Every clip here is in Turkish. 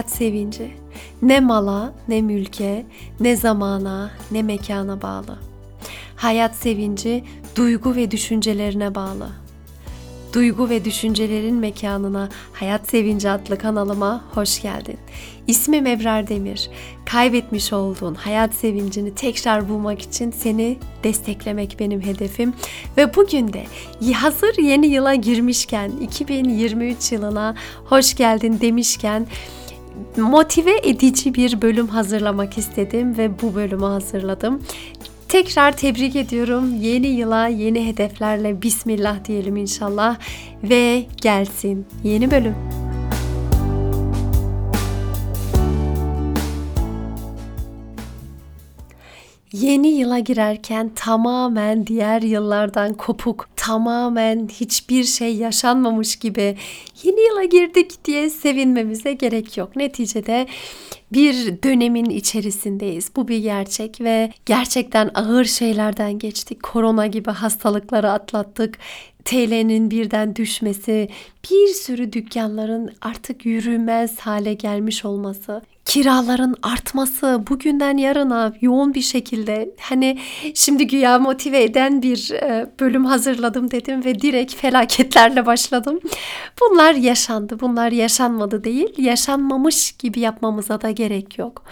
hayat sevinci ne mala, ne mülke, ne zamana, ne mekana bağlı. Hayat sevinci duygu ve düşüncelerine bağlı. Duygu ve düşüncelerin mekanına Hayat Sevinci adlı kanalıma hoş geldin. İsmim Ebrar Demir. Kaybetmiş olduğun hayat sevincini tekrar bulmak için seni desteklemek benim hedefim. Ve bugün de hazır yeni yıla girmişken 2023 yılına hoş geldin demişken motive edici bir bölüm hazırlamak istedim ve bu bölümü hazırladım. Tekrar tebrik ediyorum. Yeni yıla yeni hedeflerle bismillah diyelim inşallah ve gelsin yeni bölüm. Yeni yıla girerken tamamen diğer yıllardan kopuk, tamamen hiçbir şey yaşanmamış gibi yeni yıla girdik diye sevinmemize gerek yok. Neticede bir dönemin içerisindeyiz. Bu bir gerçek ve gerçekten ağır şeylerden geçtik. Korona gibi hastalıkları atlattık. TL'nin birden düşmesi, bir sürü dükkanların artık yürümez hale gelmiş olması, kiraların artması bugünden yarına yoğun bir şekilde hani şimdi güya motive eden bir e, bölüm hazırladım dedim ve direkt felaketlerle başladım. Bunlar yaşandı. Bunlar yaşanmadı değil. Yaşanmamış gibi yapmamıza da gerek yok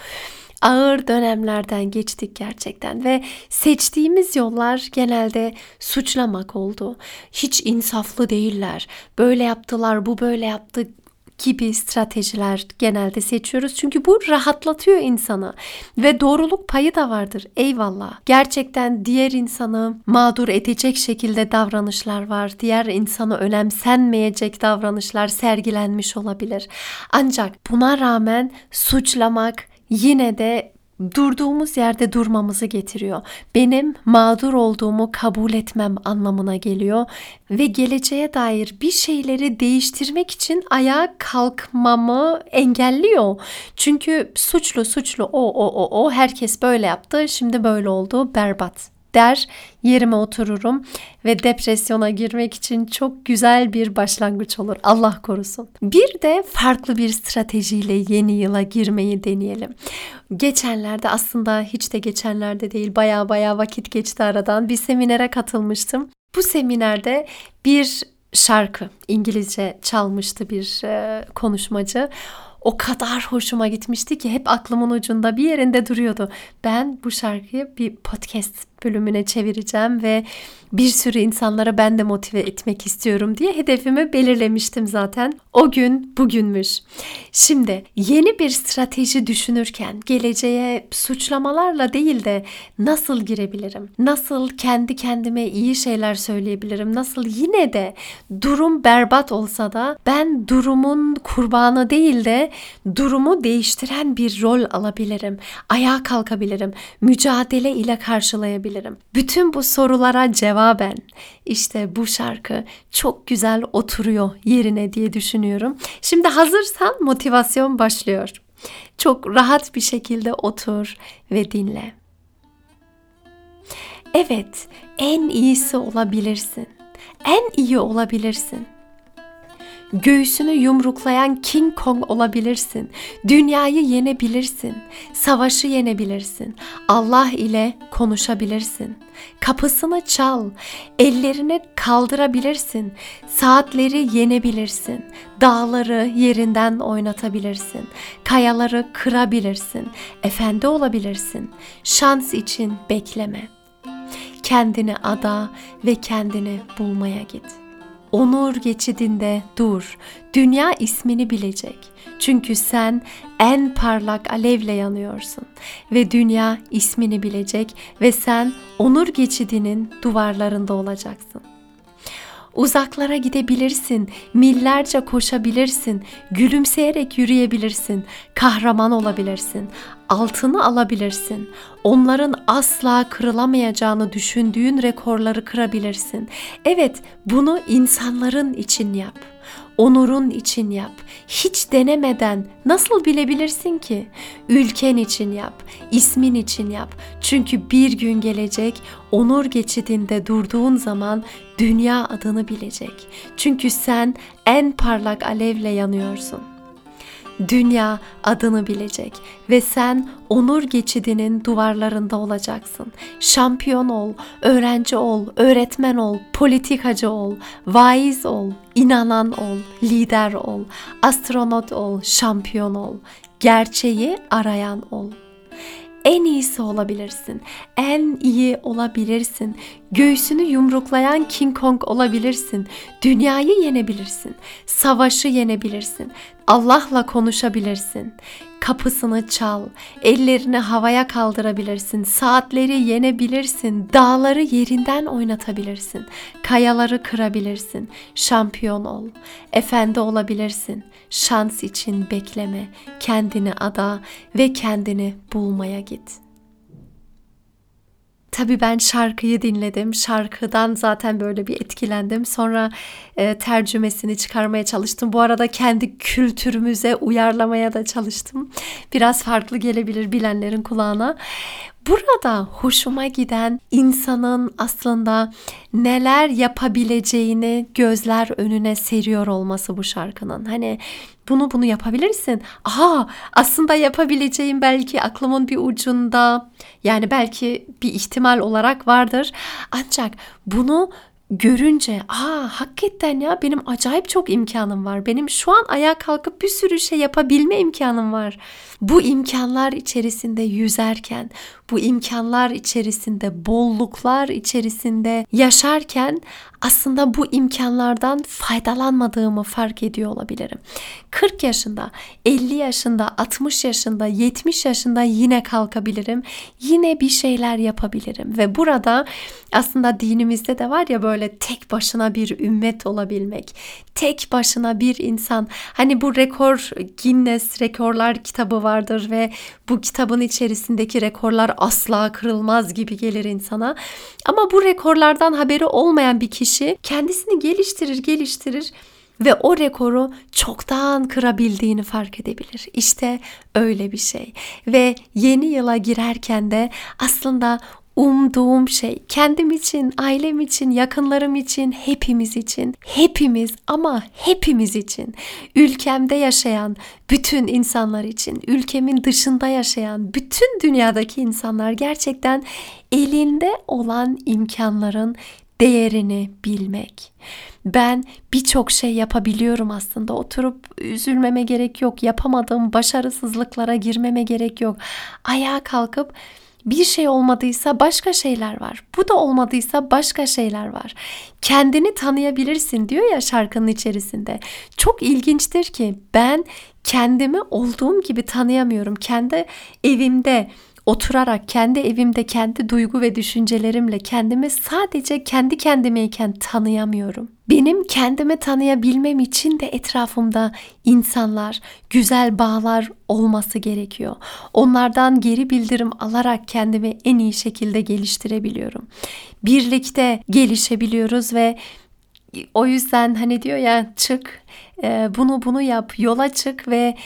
ağır dönemlerden geçtik gerçekten ve seçtiğimiz yollar genelde suçlamak oldu. Hiç insaflı değiller. Böyle yaptılar, bu böyle yaptı gibi stratejiler genelde seçiyoruz. Çünkü bu rahatlatıyor insanı ve doğruluk payı da vardır. Eyvallah. Gerçekten diğer insanı mağdur edecek şekilde davranışlar var. Diğer insanı önemsenmeyecek davranışlar sergilenmiş olabilir. Ancak buna rağmen suçlamak yine de durduğumuz yerde durmamızı getiriyor. Benim mağdur olduğumu kabul etmem anlamına geliyor ve geleceğe dair bir şeyleri değiştirmek için ayağa kalkmamı engelliyor. Çünkü suçlu suçlu o o o o herkes böyle yaptı şimdi böyle oldu berbat der yerime otururum ve depresyona girmek için çok güzel bir başlangıç olur. Allah korusun. Bir de farklı bir stratejiyle yeni yıla girmeyi deneyelim. Geçenlerde aslında hiç de geçenlerde değil baya baya vakit geçti aradan bir seminere katılmıştım. Bu seminerde bir şarkı İngilizce çalmıştı bir e, konuşmacı o kadar hoşuma gitmişti ki hep aklımın ucunda bir yerinde duruyordu. Ben bu şarkıyı bir podcast bölümüne çevireceğim ve bir sürü insanlara ben de motive etmek istiyorum diye hedefimi belirlemiştim zaten. O gün bugünmüş. Şimdi yeni bir strateji düşünürken geleceğe suçlamalarla değil de nasıl girebilirim? Nasıl kendi kendime iyi şeyler söyleyebilirim? Nasıl yine de durum berbat olsa da ben durumun kurbanı değil de durumu değiştiren bir rol alabilirim. Ayağa kalkabilirim. Mücadele ile karşılayabilirim. Bütün bu sorulara cevaben işte bu şarkı çok güzel oturuyor yerine diye düşünüyorum. Şimdi hazırsan motivasyon başlıyor. Çok rahat bir şekilde otur ve dinle. Evet, en iyisi olabilirsin. En iyi olabilirsin. Göğsünü yumruklayan King Kong olabilirsin. Dünyayı yenebilirsin. Savaşı yenebilirsin. Allah ile konuşabilirsin. Kapısını çal. Ellerini kaldırabilirsin. Saatleri yenebilirsin. Dağları yerinden oynatabilirsin. Kayaları kırabilirsin. Efendi olabilirsin. Şans için bekleme. Kendini ada ve kendini bulmaya git.'' Onur geçidinde dur. Dünya ismini bilecek. Çünkü sen en parlak alevle yanıyorsun ve dünya ismini bilecek ve sen onur geçidinin duvarlarında olacaksın. Uzaklara gidebilirsin, millerce koşabilirsin, gülümseyerek yürüyebilirsin, kahraman olabilirsin, altını alabilirsin. Onların asla kırılamayacağını düşündüğün rekorları kırabilirsin. Evet, bunu insanların için yap onurun için yap. Hiç denemeden nasıl bilebilirsin ki? Ülken için yap, ismin için yap. Çünkü bir gün gelecek onur geçidinde durduğun zaman dünya adını bilecek. Çünkü sen en parlak alevle yanıyorsun. Dünya adını bilecek ve sen onur geçidinin duvarlarında olacaksın. Şampiyon ol, öğrenci ol, öğretmen ol, politikacı ol, vaiz ol, inanan ol, lider ol, astronot ol, şampiyon ol, gerçeği arayan ol en iyisi olabilirsin. En iyi olabilirsin. Göğsünü yumruklayan King Kong olabilirsin. Dünyayı yenebilirsin. Savaşı yenebilirsin. Allah'la konuşabilirsin. Kapısını çal, ellerini havaya kaldırabilirsin, saatleri yenebilirsin, dağları yerinden oynatabilirsin, kayaları kırabilirsin, şampiyon ol, efendi olabilirsin. Şans için bekleme, kendini ada ve kendini bulmaya git.'' Tabii ben şarkıyı dinledim. Şarkıdan zaten böyle bir etkilendim. Sonra e, tercümesini çıkarmaya çalıştım. Bu arada kendi kültürümüze uyarlamaya da çalıştım. Biraz farklı gelebilir bilenlerin kulağına. Burada hoşuma giden insanın aslında neler yapabileceğini gözler önüne seriyor olması bu şarkının. Hani bunu bunu yapabilirsin. Aha aslında yapabileceğim belki aklımın bir ucunda yani belki bir ihtimal olarak vardır. Ancak bunu görünce aa hakikaten ya benim acayip çok imkanım var. Benim şu an ayağa kalkıp bir sürü şey yapabilme imkanım var. Bu imkanlar içerisinde yüzerken, bu imkanlar içerisinde, bolluklar içerisinde yaşarken aslında bu imkanlardan faydalanmadığımı fark ediyor olabilirim. 40 yaşında, 50 yaşında, 60 yaşında, 70 yaşında yine kalkabilirim. Yine bir şeyler yapabilirim ve burada aslında dinimizde de var ya böyle tek başına bir ümmet olabilmek. Tek başına bir insan. Hani bu rekor Guinness rekorlar kitabı vardır ve bu kitabın içerisindeki rekorlar asla kırılmaz gibi gelir insana. Ama bu rekorlardan haberi olmayan bir kişi kendisini geliştirir, geliştirir ve o rekoru çoktan kırabildiğini fark edebilir. İşte öyle bir şey. Ve yeni yıla girerken de aslında umduğum şey kendim için, ailem için, yakınlarım için, hepimiz için, hepimiz ama hepimiz için, ülkemde yaşayan bütün insanlar için, ülkemin dışında yaşayan bütün dünyadaki insanlar gerçekten elinde olan imkanların değerini bilmek. Ben birçok şey yapabiliyorum aslında. Oturup üzülmeme gerek yok. Yapamadığım başarısızlıklara girmeme gerek yok. Ayağa kalkıp bir şey olmadıysa başka şeyler var. Bu da olmadıysa başka şeyler var. Kendini tanıyabilirsin diyor ya şarkının içerisinde. Çok ilginçtir ki ben kendimi olduğum gibi tanıyamıyorum. Kendi evimde oturarak kendi evimde kendi duygu ve düşüncelerimle kendimi sadece kendi kendimeyken tanıyamıyorum. Benim kendimi tanıyabilmem için de etrafımda insanlar, güzel bağlar olması gerekiyor. Onlardan geri bildirim alarak kendimi en iyi şekilde geliştirebiliyorum. Birlikte gelişebiliyoruz ve o yüzden hani diyor ya çık bunu bunu yap yola çık ve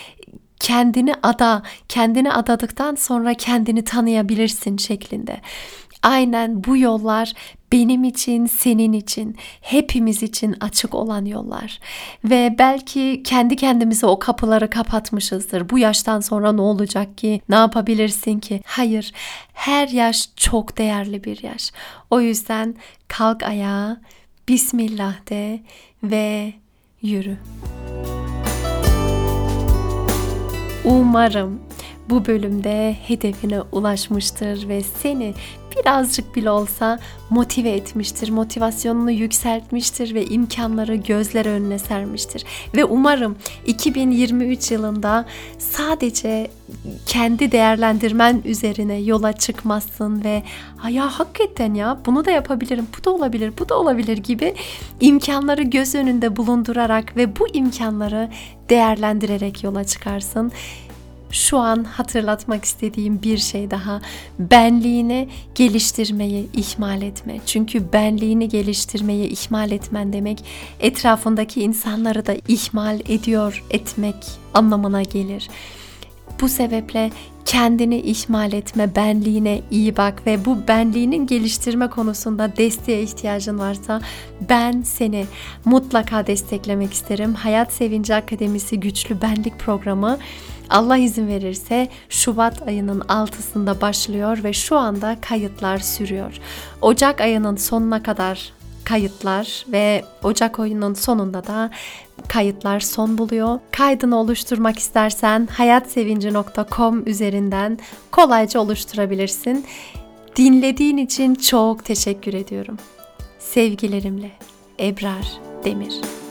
kendini ada, kendini adadıktan sonra kendini tanıyabilirsin şeklinde. Aynen bu yollar benim için, senin için, hepimiz için açık olan yollar. Ve belki kendi kendimize o kapıları kapatmışızdır. Bu yaştan sonra ne olacak ki? Ne yapabilirsin ki? Hayır. Her yaş çok değerli bir yaş. O yüzden kalk ayağa, Bismillah de ve yürü. Umarım bu bölümde hedefine ulaşmıştır ve seni birazcık bile olsa motive etmiştir, motivasyonunu yükseltmiştir ve imkanları gözler önüne sermiştir. Ve umarım 2023 yılında sadece kendi değerlendirmen üzerine yola çıkmazsın ve ya hakikaten ya bunu da yapabilirim, bu da olabilir, bu da olabilir gibi imkanları göz önünde bulundurarak ve bu imkanları değerlendirerek yola çıkarsın şu an hatırlatmak istediğim bir şey daha. Benliğini geliştirmeyi ihmal etme. Çünkü benliğini geliştirmeyi ihmal etmen demek etrafındaki insanları da ihmal ediyor etmek anlamına gelir. Bu sebeple Kendini ihmal etme, benliğine iyi bak ve bu benliğinin geliştirme konusunda desteğe ihtiyacın varsa ben seni mutlaka desteklemek isterim. Hayat Sevinci Akademisi Güçlü Benlik Programı Allah izin verirse Şubat ayının 6'sında başlıyor ve şu anda kayıtlar sürüyor. Ocak ayının sonuna kadar kayıtlar ve Ocak ayının sonunda da kayıtlar son buluyor. Kaydını oluşturmak istersen hayatsevinci.com üzerinden kolayca oluşturabilirsin. Dinlediğin için çok teşekkür ediyorum. Sevgilerimle Ebrar Demir.